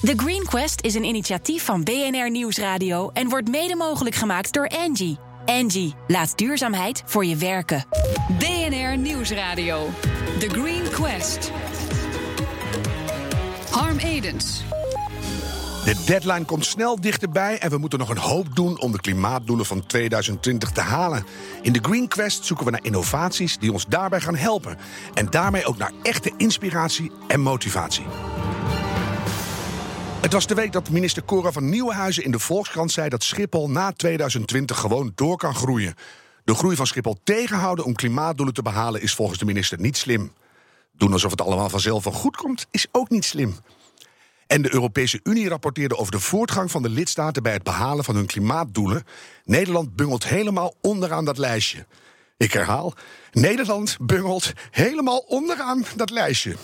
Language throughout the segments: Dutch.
The Green Quest is een initiatief van BNR Nieuwsradio en wordt mede mogelijk gemaakt door Angie. Angie, laat duurzaamheid voor je werken. BNR Nieuwsradio. The Green Quest. Harm Edens. De deadline komt snel dichterbij en we moeten nog een hoop doen om de klimaatdoelen van 2020 te halen. In de Green Quest zoeken we naar innovaties die ons daarbij gaan helpen. En daarmee ook naar echte inspiratie en motivatie. Het was de week dat minister Cora van Nieuwenhuizen in de Volkskrant zei dat Schiphol na 2020 gewoon door kan groeien. De groei van Schiphol tegenhouden om klimaatdoelen te behalen is volgens de minister niet slim. Doen alsof het allemaal vanzelf wel goed komt is ook niet slim. En de Europese Unie rapporteerde over de voortgang van de lidstaten bij het behalen van hun klimaatdoelen. Nederland bungelt helemaal onderaan dat lijstje. Ik herhaal, Nederland bungelt helemaal onderaan dat lijstje.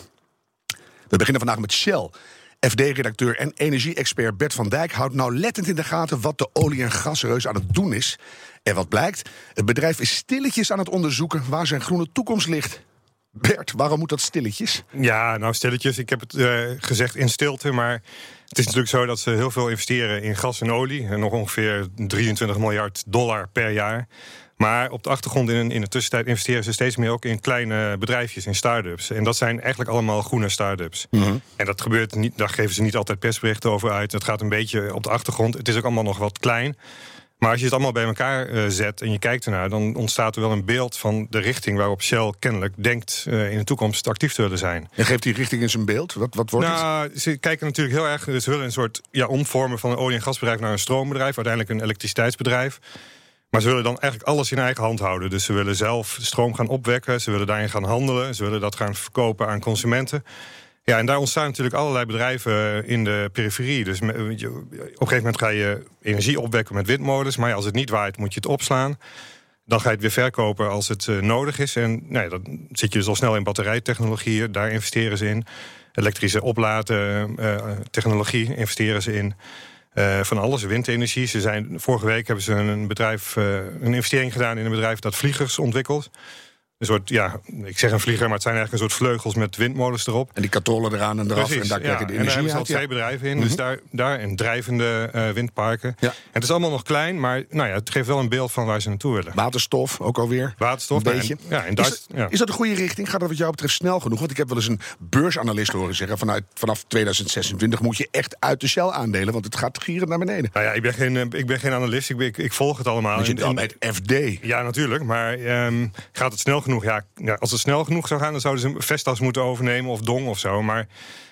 We beginnen vandaag met Shell. FD-redacteur en energie-expert Bert van Dijk houdt nauwlettend in de gaten wat de olie- en gasreus aan het doen is. En wat blijkt, het bedrijf is stilletjes aan het onderzoeken waar zijn groene toekomst ligt. Bert, waarom moet dat stilletjes? Ja, nou stilletjes. Ik heb het uh, gezegd in stilte, maar het is natuurlijk zo dat ze heel veel investeren in gas en olie. En nog ongeveer 23 miljard dollar per jaar. Maar op de achtergrond in, in de tussentijd investeren ze steeds meer ook in kleine bedrijfjes, in start-ups. En dat zijn eigenlijk allemaal groene start-ups. Mm -hmm. En dat gebeurt niet, daar geven ze niet altijd persberichten over uit. Het gaat een beetje op de achtergrond. Het is ook allemaal nog wat klein. Maar als je het allemaal bij elkaar uh, zet en je kijkt ernaar, dan ontstaat er wel een beeld van de richting waarop Shell kennelijk denkt uh, in de toekomst actief te willen zijn. En geeft die richting in zijn beeld? Wat, wat wordt nou, het? Ze kijken natuurlijk heel erg. Ze willen een soort ja, omvormen van een olie- en gasbedrijf naar een stroombedrijf, uiteindelijk een elektriciteitsbedrijf. Maar ze willen dan eigenlijk alles in eigen hand houden. Dus ze willen zelf stroom gaan opwekken, ze willen daarin gaan handelen, ze willen dat gaan verkopen aan consumenten. Ja, en daar ontstaan natuurlijk allerlei bedrijven in de periferie. Dus op een gegeven moment ga je energie opwekken met windmolens. Maar als het niet waait, moet je het opslaan. Dan ga je het weer verkopen als het nodig is. En nou ja, dan zit je dus al snel in batterijtechnologieën. Daar investeren ze in. Elektrische opladen, uh, technologie investeren ze in. Uh, van alles, windenergie. Ze zijn, vorige week hebben ze een bedrijf, uh, een investering gedaan in een bedrijf dat vliegers ontwikkelt. Een soort, ja, ik zeg een vlieger, maar het zijn eigenlijk een soort vleugels met windmolens erop. En die katrollen eraan en eraf Precies, en daar ja, krijg je de en daar energie hebben ze al twee ja. bedrijven in, Mhm. dus daar, daar en drijvende uh, windparken. Ja. En het is allemaal nog klein, maar nou ja, het geeft wel een beeld van waar ze naartoe willen. Waterstof ook alweer. Waterstof, Een nou, beetje. en- ja, is, dat, ja. is dat de goede richting? Gaat dat wat jou betreft snel genoeg? Want ik heb wel eens een beursanalist horen zeggen... Vanuit, vanaf 2026 moet je echt uit de Shell aandelen... want het gaat gierend naar beneden. Nou ja, ik ben geen, eh, ik ben geen analist, ik, ben, ik, ik volg het allemaal. Want je En- zit al en- bij het FD. Ja, natuurlijk. Maar ehm, gaat het snel genoeg? Ja, ja, als het snel genoeg zou gaan, dan zouden ze Vestas moeten overnemen of Dong of zo. Maar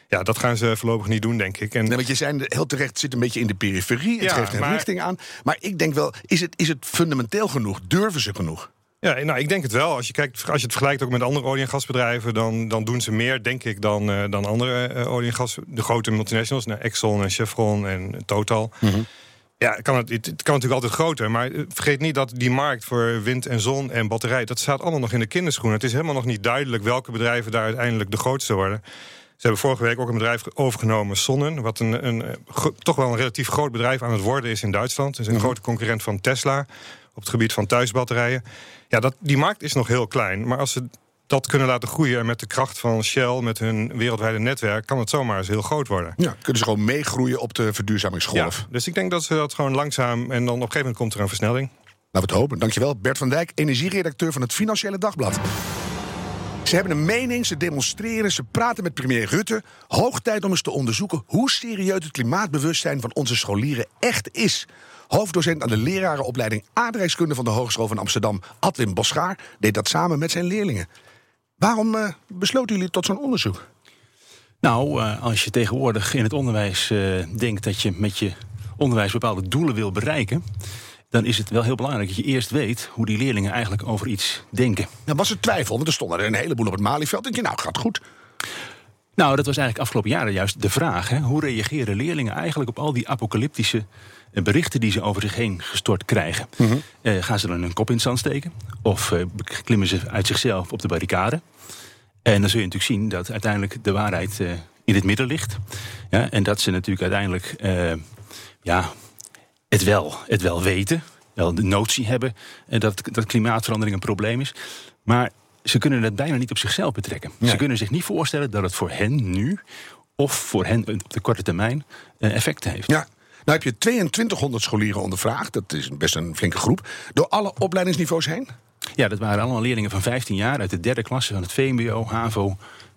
ja, dat gaan ze voorlopig niet doen, denk ik. En Nee, want je zei heel terecht, zit een beetje in de periferie. Het Ja, geeft een maar- richting aan. Maar ik denk wel, is het, is het fundamenteel genoeg? Durven ze genoeg? Ja, nou, ik denk het wel. Als je, kijkt, als je het vergelijkt ook met andere olie- en gasbedrijven, dan, dan doen ze meer, denk ik, dan, eh, dan andere eh, olie- en gas. De grote multinationals, nou, Exxon en Chevron en Total. Ja, kan het, het, kan natuurlijk altijd groter. Maar eh, vergeet niet dat die markt voor wind en zon en batterij... dat staat allemaal nog in de kinderschoenen. Het is helemaal nog niet duidelijk welke bedrijven daar uiteindelijk de grootste worden. Ze hebben vorige week ook een bedrijf overgenomen, Sonnen... wat een, een, eh, toch wel een relatief groot bedrijf aan het worden is in Duitsland. Het is een grote concurrent van Tesla op het gebied van thuisbatterijen. Ja, dat, die markt is nog heel klein. Maar als ze dat kunnen laten groeien... en met de kracht van Shell, met hun wereldwijde netwerk... kan het zomaar eens heel groot worden. Ja, kunnen ze gewoon meegroeien op de verdurzaamingsgolf? Ja, dus ik denk dat ze dat gewoon langzaam... en dan op een gegeven moment komt er een versnelling. Laten we het hopen. Dankjewel, Bert van Dijk, energieredacteur van het Financiële Dagblad. Ze hebben een mening, ze demonstreren, ze praten met premier Rutte. Hoog tijd om eens te onderzoeken hoe serieus het klimaatbewustzijn van onze scholieren echt is. Hoofddocent aan de lerarenopleiding aardrijkskunde van de Hogeschool van Amsterdam, Adwin Boschaar, deed dat samen met zijn leerlingen. Waarom eh, besloten jullie tot zo'n onderzoek? Nou, eh, als je tegenwoordig in het onderwijs eh, denkt dat je met je onderwijs bepaalde doelen wil bereiken, dan is het wel heel belangrijk dat je eerst weet hoe die leerlingen eigenlijk over iets denken. Nou, was er twijfel, want er stonden er een heleboel op het Malieveld. En je, nou, gaat goed. Nou, dat was eigenlijk afgelopen jaren juist de vraag. Hè? Hoe reageren leerlingen eigenlijk op al die apocalyptische berichten die ze over zich heen gestort krijgen? Eh, gaan ze dan hun kop in het zand steken? Of eh, klimmen ze uit zichzelf op de barricade? En dan zul je natuurlijk zien dat uiteindelijk de waarheid eh, in het midden ligt. Ja, en dat ze natuurlijk uiteindelijk eh, ja, het, wel, het wel weten, wel de notie hebben eh, dat, dat klimaatverandering een probleem is. Maar ze kunnen het bijna niet op zichzelf betrekken. Ze kunnen zich niet voorstellen dat het voor hen nu of voor hen op de korte termijn effect heeft. Ja. Nou heb je 2200 scholieren ondervraagd, dat is best een flinke groep, door alle opleidingsniveaus heen? Ja, dat waren allemaal leerlingen van 15 jaar uit de derde klasse van het VMBO, HAVO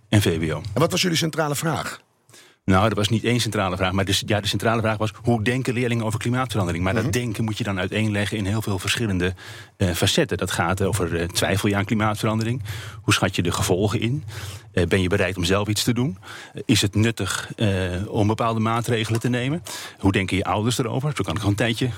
en VWO. En wat was jullie centrale vraag? Nou, dat was niet één centrale vraag. Maar de, ja, de centrale vraag was: hoe denken leerlingen over klimaatverandering? Maar dat mhm. denken moet je dan uiteenleggen in heel veel verschillende uh, facetten. Dat gaat over uh, twijfel je aan klimaatverandering? Hoe schat je de gevolgen in? Uh, ben je bereid om zelf iets te doen? is het nuttig om bepaalde maatregelen te nemen? Hoe denken je ouders erover? Zo kan ik gewoon een tijdje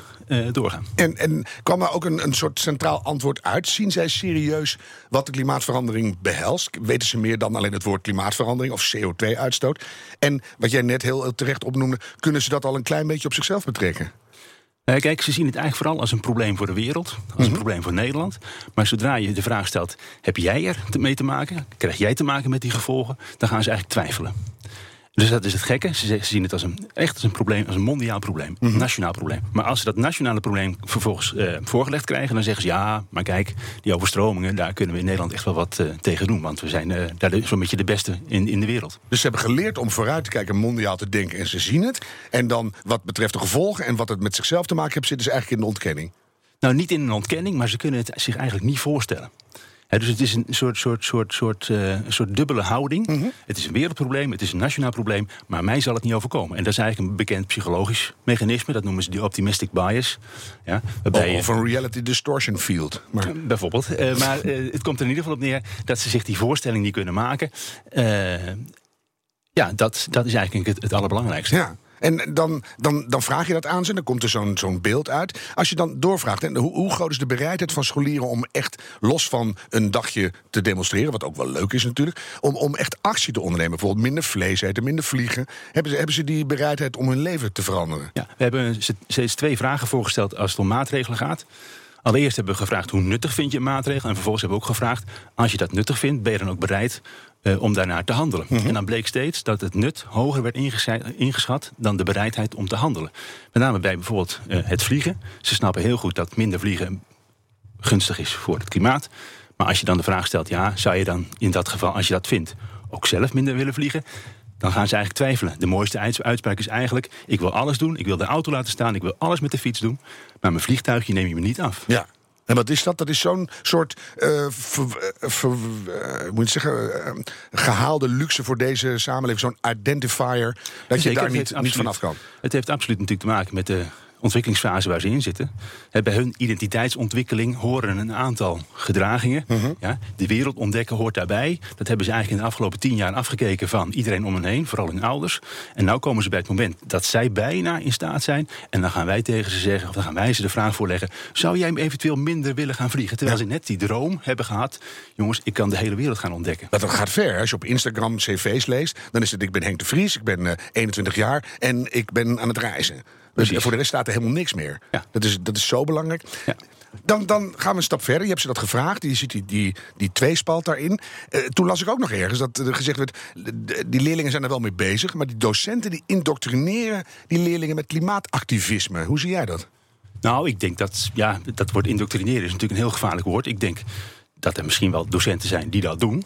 doorgaan. En, en kwam er ook een, een soort centraal antwoord uit? Zien zij serieus wat de klimaatverandering behelst? Weten ze meer dan alleen het woord klimaatverandering of CO2-uitstoot? En wat jij net heel terecht opnoemde, kunnen ze dat al een klein beetje op zichzelf betrekken? Eh, kijk, ze zien het eigenlijk vooral als een probleem voor de wereld, als een mhm. probleem voor Nederland. Maar zodra je de vraag stelt: heb jij er mee te maken? Krijg jij te maken met die gevolgen? Dan gaan ze eigenlijk twijfelen. Dus dat is het gekke. Ze, zien het als een, echt als een probleem, als een mondiaal probleem, een mhm. nationaal probleem. Maar als ze dat nationale probleem vervolgens uh, voorgelegd krijgen, dan zeggen ze ja, maar kijk, die overstromingen, daar kunnen we in Nederland echt wel wat uh, tegen doen. Want we zijn uh, daar zo'n beetje de beste in, in de wereld. Dus ze hebben geleerd om vooruit te kijken, mondiaal te denken en ze zien het. En dan wat betreft de gevolgen en wat het met zichzelf te maken heeft, zitten ze eigenlijk in de ontkenning. Nou, niet in een ontkenning, maar ze kunnen het zich eigenlijk niet voorstellen dus het is een soort, soort, soort, soort, uh, soort dubbele houding. Mhm. Het is een wereldprobleem, het is een nationaal probleem, maar mij zal het niet overkomen. En dat is eigenlijk een bekend psychologisch mechanisme, dat noemen ze die optimistic bias. Ja, waarbij of een reality distortion field. Maar. Bijvoorbeeld. Uh, maar uh, het komt er in ieder geval op neer dat ze zich die voorstelling niet kunnen maken. ja, dat, dat is eigenlijk het, het allerbelangrijkste. Ja. En dan, dan, dan vraag je dat aan ze, dan komt er zo'n zo'n beeld uit. Als je dan doorvraagt, en hoe, hoe groot is de bereidheid van scholieren om echt los van een dagje te demonstreren, wat ook wel leuk is natuurlijk, om, om echt actie te ondernemen? Bijvoorbeeld minder vlees eten, minder vliegen. Hebben ze, hebben ze die bereidheid om hun leven te veranderen? Ja, we hebben steeds twee vragen voorgesteld als het om maatregelen gaat. Allereerst hebben we gevraagd hoe nuttig vind je een maatregel. En vervolgens hebben we ook gevraagd, als je dat nuttig vindt, ben je dan ook bereid uh, om daarnaar te handelen. Mhm. En dan bleek steeds dat het nut hoger werd ingeschat dan de bereidheid om te handelen. Met name bij bijvoorbeeld uh, het vliegen. Ze snappen heel goed dat minder vliegen gunstig is voor het klimaat. Maar als je dan de vraag stelt, ja, zou je dan in dat geval, als je dat vindt, ook zelf minder willen vliegen? Dan gaan ze eigenlijk twijfelen. De mooiste uitspraak is eigenlijk: ik wil alles doen, ik wil de auto laten staan, ik wil alles met de fiets doen, maar mijn vliegtuigje neem je me niet af. Ja, en wat is dat? Dat is zo'n soort, uh, moet je zeggen, gehaalde luxe voor deze samenleving. Zo'n identifier, dat je daar niet, niet vanaf kan. Het heeft absoluut natuurlijk te maken met de ontwikkelingsfase waar ze in zitten. Bij hun identiteitsontwikkeling horen een aantal gedragingen. Mhm. ja, de wereld ontdekken hoort daarbij. Dat hebben ze eigenlijk in de afgelopen tien jaar afgekeken van iedereen om hen heen, vooral hun ouders. En nu komen ze bij het moment dat zij bijna in staat zijn. En dan gaan wij tegen ze zeggen, of dan gaan wij ze de vraag voorleggen: zou jij eventueel minder willen gaan vliegen? Terwijl ze net die droom hebben gehad: jongens, ik kan de hele wereld gaan ontdekken. Dat gaat ver. Als je op Instagram cv's leest, dan is het: ik ben Henk de Vries, ik ben 21 eh, jaar en ik ben aan het reizen. Dus voor de rest staat er helemaal niks meer. Ja. Dat, is, dat is zo belangrijk. Ja. Dan, dan gaan we een stap verder. Je hebt ze dat gevraagd. Je ziet die, die, die tweespalt daarin. Uh, toen las ik ook nog ergens dat er gezegd werd... die leerlingen zijn er wel mee bezig... maar die docenten die indoctrineren die leerlingen met klimaatactivisme. Hoe zie jij dat? Nou, ik denk dat... Ja, dat woord indoctrineren is natuurlijk een heel gevaarlijk woord. Ik denk dat er misschien wel docenten zijn die dat doen.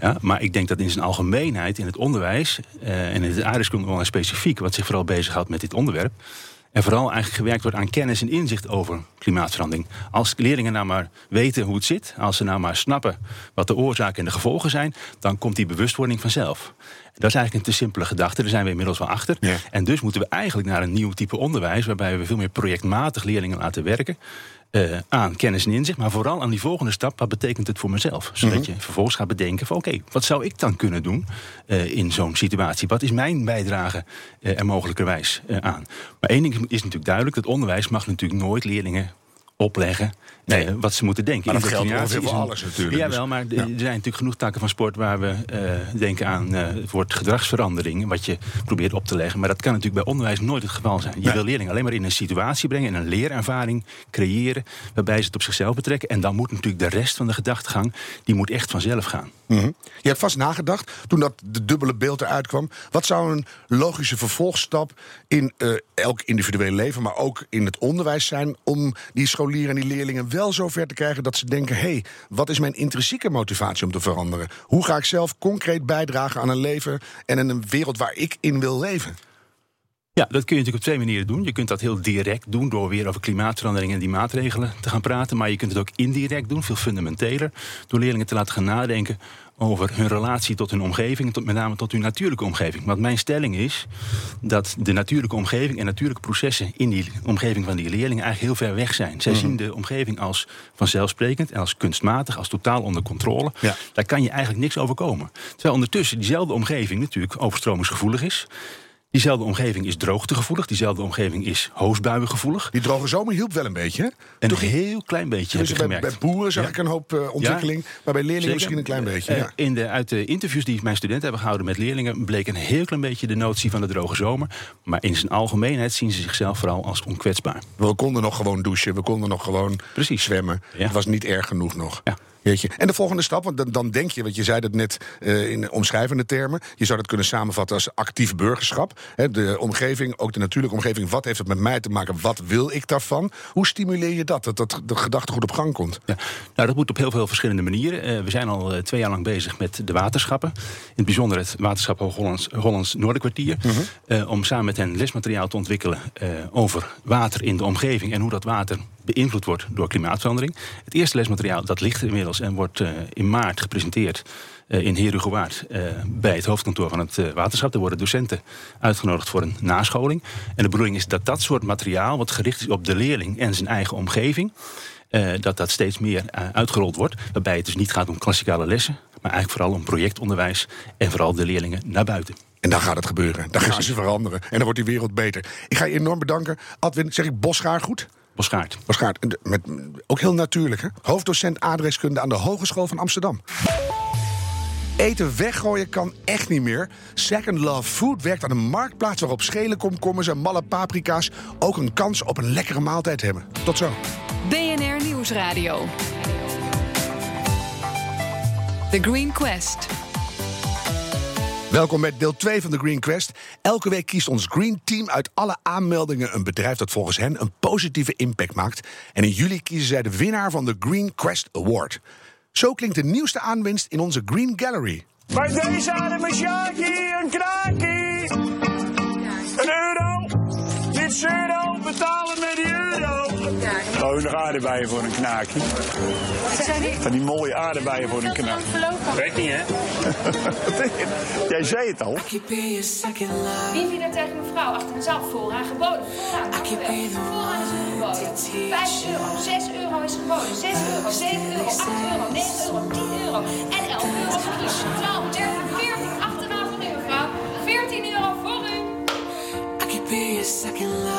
Ja, maar ik denk dat in zijn algemeenheid in het onderwijs uh, en in het aardrijkskunde specifiek, wat zich vooral bezighoudt met dit onderwerp, er vooral eigenlijk gewerkt wordt aan kennis en inzicht over klimaatverandering. Als leerlingen nou maar weten hoe het zit, als ze nou maar snappen wat de oorzaken en de gevolgen zijn, dan komt die bewustwording vanzelf. Dat is eigenlijk een te simpele gedachte, daar zijn we inmiddels wel achter. En dus moeten we eigenlijk naar een nieuw type onderwijs, waarbij we veel meer projectmatig leerlingen laten werken. Uh, aan kennis en inzicht, maar vooral aan die volgende stap, wat betekent het voor mezelf? Zodat mhm. je vervolgens gaat bedenken van oké, wat zou ik dan kunnen doen uh, in zo'n situatie? Wat is mijn bijdrage uh, er mogelijkerwijs aan? Maar één ding is natuurlijk duidelijk, het onderwijs mag natuurlijk nooit leerlingen opleggen nee. Uh, wat ze moeten denken. Maar dat geldt ongeveer voor alles natuurlijk. Ja, wel, maar er zijn natuurlijk genoeg takken van sport waar we uh, denken aan uh, het woord gedragsverandering, wat je probeert op te leggen. Maar dat kan natuurlijk bij onderwijs nooit het geval zijn. Je nee. wil leerlingen alleen maar in een situatie brengen, in een leerervaring creëren, waarbij ze het op zichzelf betrekken. En dan moet natuurlijk de rest van de gedachtegang, die moet echt vanzelf gaan. Mm -hmm. Je hebt vast nagedacht, toen dat de dubbele beeld eruit kwam, wat zou een logische vervolgstap in elk individuele leven, maar ook in het onderwijs zijn, om die scholieren en die leerlingen wel zover te krijgen dat ze denken: hé, hey, wat is mijn intrinsieke motivatie om te veranderen? Hoe ga ik zelf concreet bijdragen aan een leven en een wereld waar ik in wil leven? Ja, dat kun je natuurlijk op twee manieren doen. Je kunt dat heel direct doen door weer over klimaatverandering en die maatregelen te gaan praten. Maar je kunt het ook indirect doen, veel fundamenteler. Door leerlingen te laten gaan nadenken over hun relatie tot hun omgeving, tot, met name tot hun natuurlijke omgeving. Want mijn stelling is dat de natuurlijke omgeving en natuurlijke processen in die omgeving van die leerlingen eigenlijk heel ver weg zijn. Zij zien de omgeving als vanzelfsprekend en als kunstmatig, als totaal onder controle. Ja. Daar kan je eigenlijk niks overkomen. Terwijl ondertussen diezelfde omgeving natuurlijk overstromingsgevoelig is. Diezelfde omgeving is droogtegevoelig. Diezelfde omgeving is hoosbuiengevoelig. Die droge zomer hielp wel een beetje. Hè? Een Toch- heel klein beetje heb Dus ik bij, gemerkt. bij boeren zag Ja. ik een hoop eh, ontwikkeling, maar bij leerlingen Zeker. misschien een klein beetje. Eh, ja. in de, uit de interviews die mijn studenten hebben gehouden met leerlingen... bleek een heel klein beetje de notie van de droge zomer. Maar in zijn algemeenheid zien ze zichzelf vooral als onkwetsbaar. We konden nog gewoon douchen, we konden nog gewoon Precies. zwemmen. Het was niet erg genoeg nog. Ja. En de volgende stap, want dan, dan denk je, want je zei dat net eh, in omschrijvende termen. Je zou dat kunnen samenvatten als actief burgerschap. Hè, de omgeving, ook de natuurlijke omgeving. Wat heeft het met mij te maken? Wat wil ik daarvan? Hoe stimuleer je dat? Dat, dat de gedachtegoed op gang komt. Ja. Nou, dat moet op heel veel verschillende manieren. Eh, we zijn al eh, twee jaar lang bezig met de waterschappen. In het bijzonder het waterschap Hoog-Hollands Hollands Noorderkwartier. eh, om samen met hen lesmateriaal te ontwikkelen over water in de omgeving... en hoe dat water beïnvloed wordt door klimaatverandering. Het eerste lesmateriaal dat ligt er inmiddels en wordt eh, in maart gepresenteerd... eh, in Herugewaard eh bij het hoofdkantoor van het waterschap. Er worden docenten uitgenodigd voor een nascholing. En de bedoeling is dat dat soort materiaal... wat gericht is op de leerling en zijn eigen omgeving... dat dat steeds meer uitgerold wordt. Waarbij het dus niet gaat om klassikale lessen... maar eigenlijk vooral om projectonderwijs... en vooral de leerlingen naar buiten. En dan gaat het gebeuren. Dan gaan ze veranderen. En dan wordt die wereld beter. Ik ga je enorm bedanken. Adwin, zeg ik Bosgaard goed? Bosgaard. Bosgaard, met, ook heel natuurlijk. Hè? Hoofddocent aardrijkskunde aan de Hogeschool van Amsterdam. Eten weggooien kan echt niet meer. Second Love Food werkt aan een marktplaats waarop schele komkommers en malle paprika's ook een kans op een lekkere maaltijd hebben. Tot zo. BNR Nieuwsradio. The Green Quest. Welkom met deel 2 van de Green Quest. Elke week kiest ons Green Team uit alle aanmeldingen een bedrijf dat volgens hen een positieve impact maakt. En in juli kiezen zij de winnaar van de Green Quest Award. Zo klinkt de nieuwste aanwinst in onze Green Gallery. Bij deze een sjaakie, een kraakie. Een euro. Dit euro, betalen met die Oh, nog aardbeien voor een knaakje. Van die mooie aardbeien voor een knaakje. Weet niet, hè? Jij zei het al. Wie viel er tegen mevrouw achter de zaal geboden? I could be the vooraan is geboden. to teach 5 euro, 6 euro is geboden, 6 euro, 7 euro, 8 euro, 9 euro, 10 euro en 11 euro voor u. 12, 13, 14, achteraan voor u mevrouw. 14 euro voor u. I could be your second love.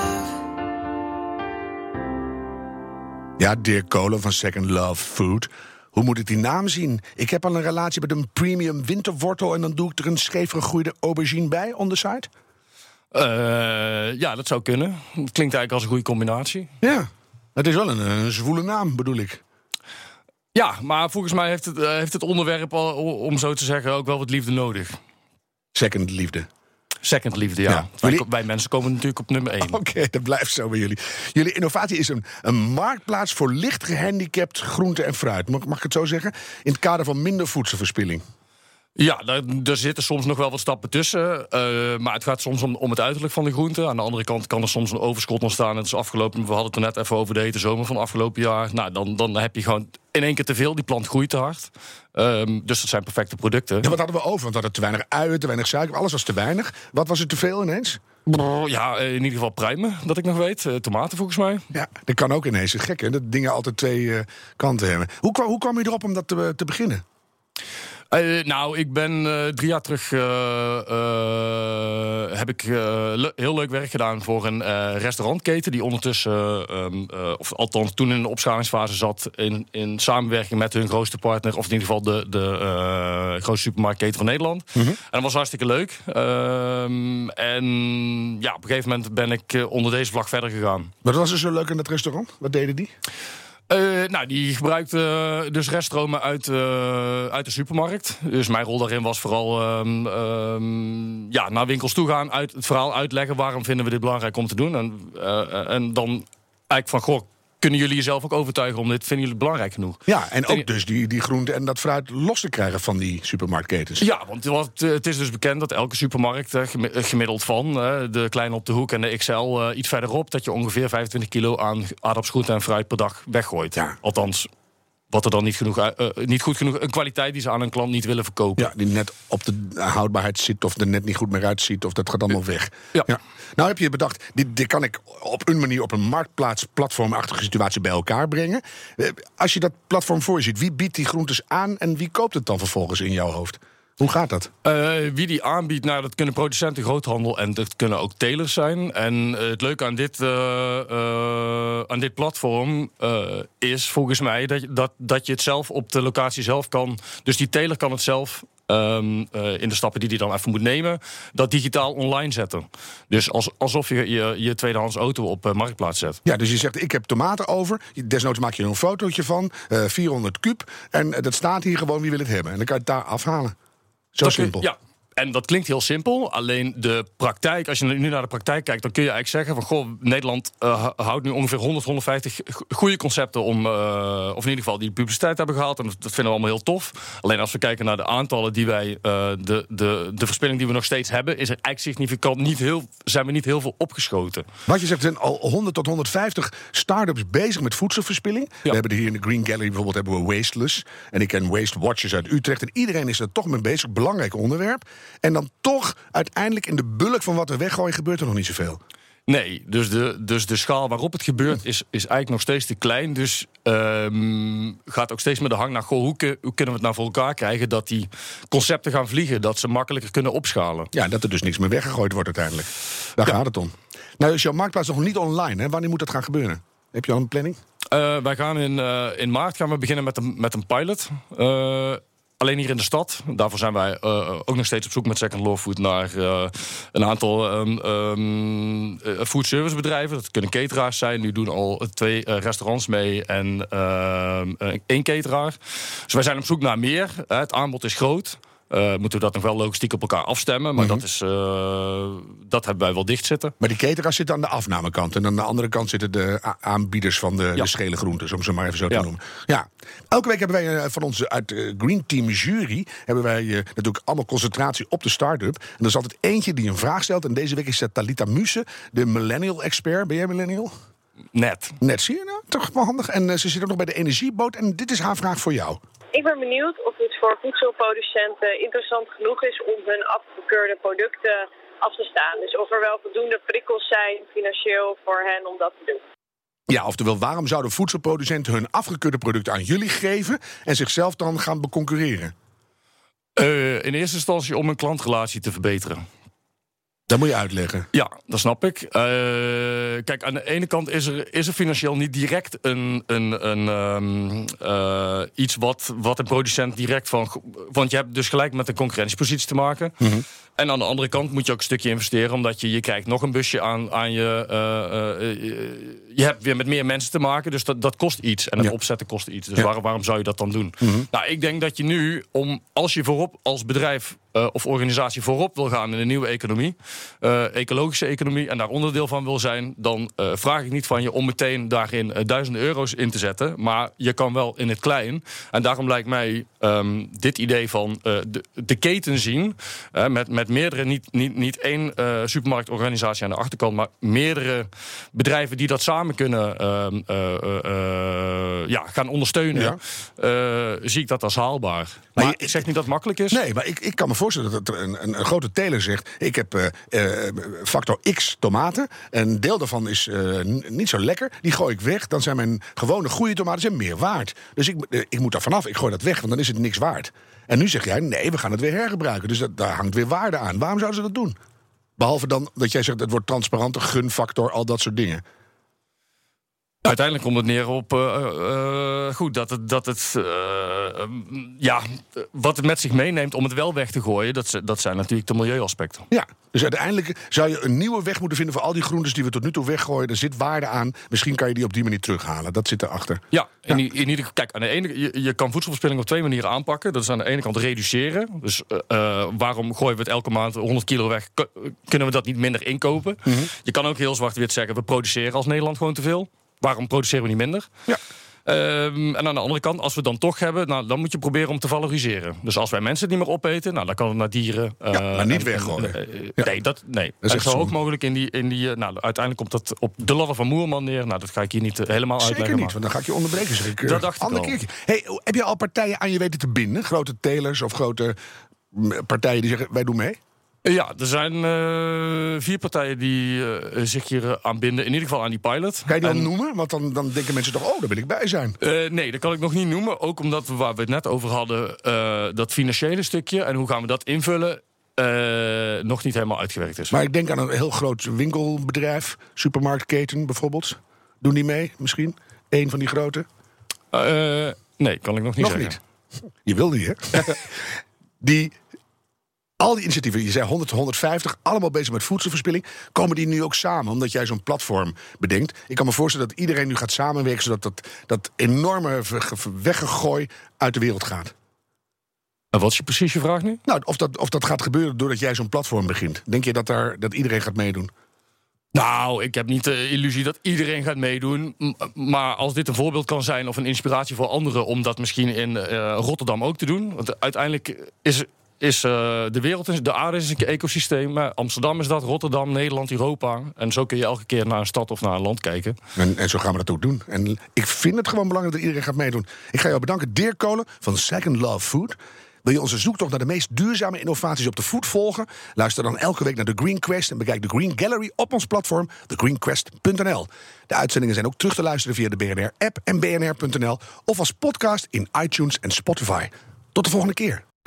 Ja, Dirk Kolen van Second Love Food. Hoe moet ik die naam zien? Ik heb al een relatie met een premium winterwortel... en dan doe ik er een scheef gegroeide aubergine bij, on the side? Eh, ja, dat zou kunnen. Klinkt eigenlijk als een goede combinatie. Ja, het is wel een, een zwoele naam, bedoel ik. Ja, maar volgens mij heeft het, eh, heeft het onderwerp, al, om zo te zeggen, ook wel wat liefde nodig. Second liefde. Second liefde, ja. Ja. Wij, Jullie- wij mensen komen natuurlijk op nummer 1. Oké, dat blijft zo bij jullie. Jullie innovatie is een, een marktplaats voor licht gehandicapt groente en fruit. Mag, mag ik het zo zeggen? In het kader van minder voedselverspilling. Ja, daar, daar zitten soms nog wel wat stappen tussen. eh, maar het gaat soms om, om het uiterlijk van de groente. Aan de andere kant kan er soms een overschot ontstaan. Het is afgelopen, we hadden het er net even over de hete zomer van afgelopen jaar. Nou, dan, dan heb je gewoon in één keer te veel. Die plant groeit te hard. Ehm, dus dat zijn perfecte producten. Ja, wat hadden we over? Want we hadden te weinig uien, te weinig suiker. Alles was te weinig. Wat was er te veel ineens? Ja, eh, in ieder geval pruimen, dat ik nog weet. Eh, tomaten volgens mij. Ja, dat kan ook ineens. Gek, hè? Dat dingen altijd twee kanten hebben. Hoe, kwam- hoe kwam je erop om dat te, te beginnen? Eh, nou, ik ben eh, drie jaar terug eh, heb ik le- heel leuk werk gedaan voor een restaurantketen die ondertussen, eh, ehm, eh, of althans toen in de opschalingsfase zat, in, in samenwerking met hun grootste partner, of in ieder geval de, de grootste supermarktketen van Nederland. En dat was hartstikke leuk. Ehm, en ja, op een gegeven moment ben ik onder deze vlag verder gegaan. Wat was er zo leuk in dat restaurant? Wat deden die? Eh, nou, die gebruikte eh, dus reststromen uit, eh, uit de supermarkt. Dus mijn rol daarin was vooral ehm, ehm, ja, naar winkels toe gaan, uit, het verhaal uitleggen waarom vinden we dit belangrijk om te doen. En, en dan eigenlijk van, goh, kunnen jullie jezelf ook overtuigen om dit? Vinden jullie het belangrijk genoeg? Ja, en ook dus die, die groenten en dat fruit los te krijgen van die supermarktketens. Ja, want eh, het is dus bekend dat elke supermarkt eh, eh, gemiddeld van de kleine op de hoek en de XL iets verderop, dat je ongeveer 25 kilo aan aardappelsgroenten en fruit per dag weggooit. Ja. Althans, wat er dan niet, genoeg, eh, niet goed genoeg, een kwaliteit die ze aan een klant niet willen verkopen. Ja, die net op de houdbaarheid zit of er net niet goed meer uitziet of dat gaat allemaal weg. Ja. Nou heb je bedacht, dit, dit kan ik op een manier op een marktplaats platformachtige situatie bij elkaar brengen. Eh, Als je dat platform voor je ziet, wie biedt die groentes aan en wie koopt het dan vervolgens in jouw hoofd? Hoe gaat dat? Eh, wie die aanbiedt, nou, dat kunnen producenten, groothandel en dat kunnen ook telers zijn. En eh, het leuke aan dit, eh, aan dit platform is volgens mij dat, je- dat, dat je het zelf op de locatie zelf kan. Dus die teler kan het zelf. ehm, eh, in de stappen die hij dan even moet nemen, dat digitaal online zetten. Dus als, alsof je, je je tweedehands auto op marktplaats zet. Ja, dus je zegt, ik heb tomaten over. Desnoods maak je er een fotootje van, eh 400 kuub. En dat staat hier gewoon, wie wil het hebben? En dan kan je het daar afhalen. Zo simpel. Ja. En dat klinkt heel simpel. Alleen de praktijk, als je nu naar de praktijk kijkt, dan kun je eigenlijk zeggen van goh, Nederland eh, houdt nu ongeveer 100, 150 go- goede concepten om, eh, of in ieder geval die publiciteit hebben gehaald. En dat vinden we allemaal heel tof. Alleen als we kijken naar de aantallen die wij, eh, de, de, de verspilling die we nog steeds hebben, is er eigenlijk significant niet heel, zijn we niet heel veel opgeschoten. Wat je zegt, er zijn al 100 tot 150 start-ups bezig met voedselverspilling. We hebben er hier in de Green Gallery bijvoorbeeld hebben we Wasteless. En ik ken Waste Watchers uit Utrecht. En iedereen is er toch mee bezig. Belangrijk onderwerp. En dan toch uiteindelijk in de bulk van wat we weggooien gebeurt er nog niet zoveel. Nee, dus de, dus de schaal waarop het gebeurt is, is eigenlijk nog steeds te klein. Dus ehm, gaat ook steeds met de hang naar... Goh, hoe, hoe kunnen we het nou voor elkaar krijgen... dat die concepten gaan vliegen, dat ze makkelijker kunnen opschalen. Ja, dat er dus niks meer weggegooid wordt uiteindelijk. Daar gaat het om. Nou is jouw marktplaats nog niet online. Hè? Wanneer moet dat gaan gebeuren? Heb je al een planning? Eh, wij gaan in, eh, in maart gaan we beginnen met een, met een pilot. Eh, alleen hier in de stad. Daarvoor zijn wij eh, ook nog steeds op zoek met Second Law Food naar eh, een aantal ehm um, food service bedrijven. Dat kunnen cateraars zijn. Nu doen al twee eh, restaurants mee en ehm, eh, één cateraar. Dus wij zijn op zoek naar meer. Het aanbod is groot. Eh, moeten we dat nog wel logistiek op elkaar afstemmen. Maar dat, is, eh, dat hebben wij wel dicht zitten. Maar die cateraars zitten aan de afnamekant. En aan de andere kant zitten de aanbieders van de, de schele groentes, om ze maar even zo te Ja. noemen. Ja. Elke week hebben wij eh, van onze uit Green Team jury hebben wij natuurlijk allemaal concentratie op de start-up. En er is altijd eentje die een vraag stelt. En deze week is dat Talita Muse, de millennial expert. Ben jij millennial? Net. Net zie je nou, toch wel handig. En ze zit ook nog bij de energieboot. En dit is haar vraag voor jou. Ik ben benieuwd of het voor voedselproducenten interessant genoeg is om hun afgekeurde producten af te staan. Dus of er wel voldoende prikkels zijn financieel voor hen om dat te doen. Ja, oftewel, waarom zouden voedselproducenten hun afgekeurde producten aan jullie geven en zichzelf dan gaan beconcurreren? Eh, in eerste instantie om een klantrelatie te verbeteren. Dat moet je uitleggen. Ja, dat snap ik. Eh, kijk, aan de ene kant is er, is er financieel niet direct een, een, een, ehm, eh, iets wat, wat een producent direct van. Want je hebt dus gelijk met een concurrentiepositie te maken. En aan de andere kant moet je ook een stukje investeren, omdat je, je krijgt nog een busje aan, aan je. eh, je hebt weer met meer mensen te maken, dus dat, dat kost iets. En het Ja. opzetten kost iets. Dus Ja. waarom, waarom zou je dat dan doen? Nou, ik denk dat je nu, om, als je voorop als bedrijf eh, of organisatie voorop wil gaan in een nieuwe economie, eh, ecologische economie, en daar onderdeel van wil zijn, dan eh, vraag ik niet van je om meteen daarin duizenden euro's in te zetten. Maar je kan wel in het klein. En daarom lijkt mij ehm, dit idee van de, de keten zien, met, met meerdere, niet, niet, niet één supermarktorganisatie aan de achterkant, maar meerdere bedrijven die dat samen kunnen ehm, eh, eh, eh, ja, gaan ondersteunen, Ja. zie ik dat als haalbaar. Maar ik zeg niet dat het makkelijk is. Nee, maar ik, ik kan me voorstellen dat een, een, grote teler zegt... ik heb eh, eh, factor X tomaten. Een deel daarvan is eh, niet zo lekker. Die gooi ik weg. Dan zijn mijn gewone goede tomaten meer waard. Dus ik, ik moet daar vanaf. Ik gooi dat weg, want dan is het niks waard. En nu zeg jij, nee, we gaan het weer hergebruiken. Dus dat, daar hangt weer waarde aan. Waarom zouden ze dat doen? Behalve dan dat jij zegt, het wordt transparanter, gunfactor, al dat soort dingen. Uiteindelijk komt het neer op eh, eh, goed, dat het, dat het eh, mm, ja, wat het met zich meeneemt om het wel weg te gooien, dat, dat zijn natuurlijk de milieuaspecten. Ja, dus uiteindelijk zou je een nieuwe weg moeten vinden... voor al die groentes die we tot nu toe weggooien. Er zit waarde aan. Misschien kan je die op die manier terughalen. Dat zit erachter. Ja, in, i- in ieder kijk, aan de ene je, je kan voedselverspilling op twee manieren aanpakken. Dat is aan de ene kant reduceren. Dus eh, eh, waarom gooien we het elke maand 100 kilo weg? Kunnen we dat niet minder inkopen? Je kan ook heel zwart-wit zeggen, we produceren als Nederland gewoon te veel. Waarom produceren we niet minder? Ja. Ehm, en aan de andere kant, als we het dan toch hebben, nou, dan moet je proberen om te valoriseren. Dus als wij mensen het niet meer opeten, nou, dan kan het naar dieren. Ja, maar niet weggooien. eh, Ja. Nee, dat, nee. is echt zo hoog mogelijk in die. In die eh, nou, uiteindelijk komt dat op de ladder van Moerman neer. Nou, dat ga ik hier niet eh, helemaal Zeker uitleggen. niet, maar- want dan ga ik je onderbreken. Zeg ik, eh, Dat dacht ik ander al. keertje. Hey, heb je al partijen aan je weten te binden? Grote telers of grote mm, partijen die zeggen, wij doen mee? Ja, er zijn eh, vier partijen die eh, zich hier eh, aan binden. In ieder geval aan die pilot. Kan je die dan En- noemen? Want dan, dan denken mensen toch, oh, daar wil ik bij zijn. Nee, dat kan ik nog niet noemen. Ook omdat we, waar we het net over hadden, dat financiële stukje en hoe gaan we dat invullen, nog niet helemaal uitgewerkt is. Maar ik denk aan een heel groot winkelbedrijf, supermarktketen bijvoorbeeld. Doen die mee misschien? Eén van die grote? Nee, kan ik nog niet Nog zeggen. niet. Je wil niet, hè? die, al die initiatieven, je zei 100 tot 150, allemaal bezig met voedselverspilling. Komen die nu ook samen, omdat jij zo'n platform bedenkt? Ik kan me voorstellen dat iedereen nu gaat samenwerken... zodat dat, dat enorme weggegooi uit de wereld gaat. En wat is je precies je vraag nu? Nou, of dat, of dat gaat gebeuren doordat jij zo'n platform begint. Denk je dat, daar, dat iedereen gaat meedoen? Nou, ik heb niet de illusie dat iedereen gaat meedoen. Maar als dit een voorbeeld kan zijn of een inspiratie voor anderen om dat misschien in eh, Rotterdam ook te doen. Want uiteindelijk is, is eh, de wereld, de aarde is een ecosysteem. Amsterdam is dat, Rotterdam, Nederland, Europa. En zo kun je elke keer naar een stad of naar een land kijken. En, en zo gaan we dat ook doen. En ik vind het gewoon belangrijk dat iedereen gaat meedoen. Ik ga jou bedanken, Dirk Kolen van Second Love Food. Wil je onze zoektocht naar de meest duurzame innovaties op de voet volgen? Luister dan elke week naar de Green Quest en bekijk de Green Gallery op ons platform thegreenquest.nl. De uitzendingen zijn ook terug te luisteren via de BNR-app en bnr.nl of als podcast in iTunes en Spotify. Tot de volgende keer.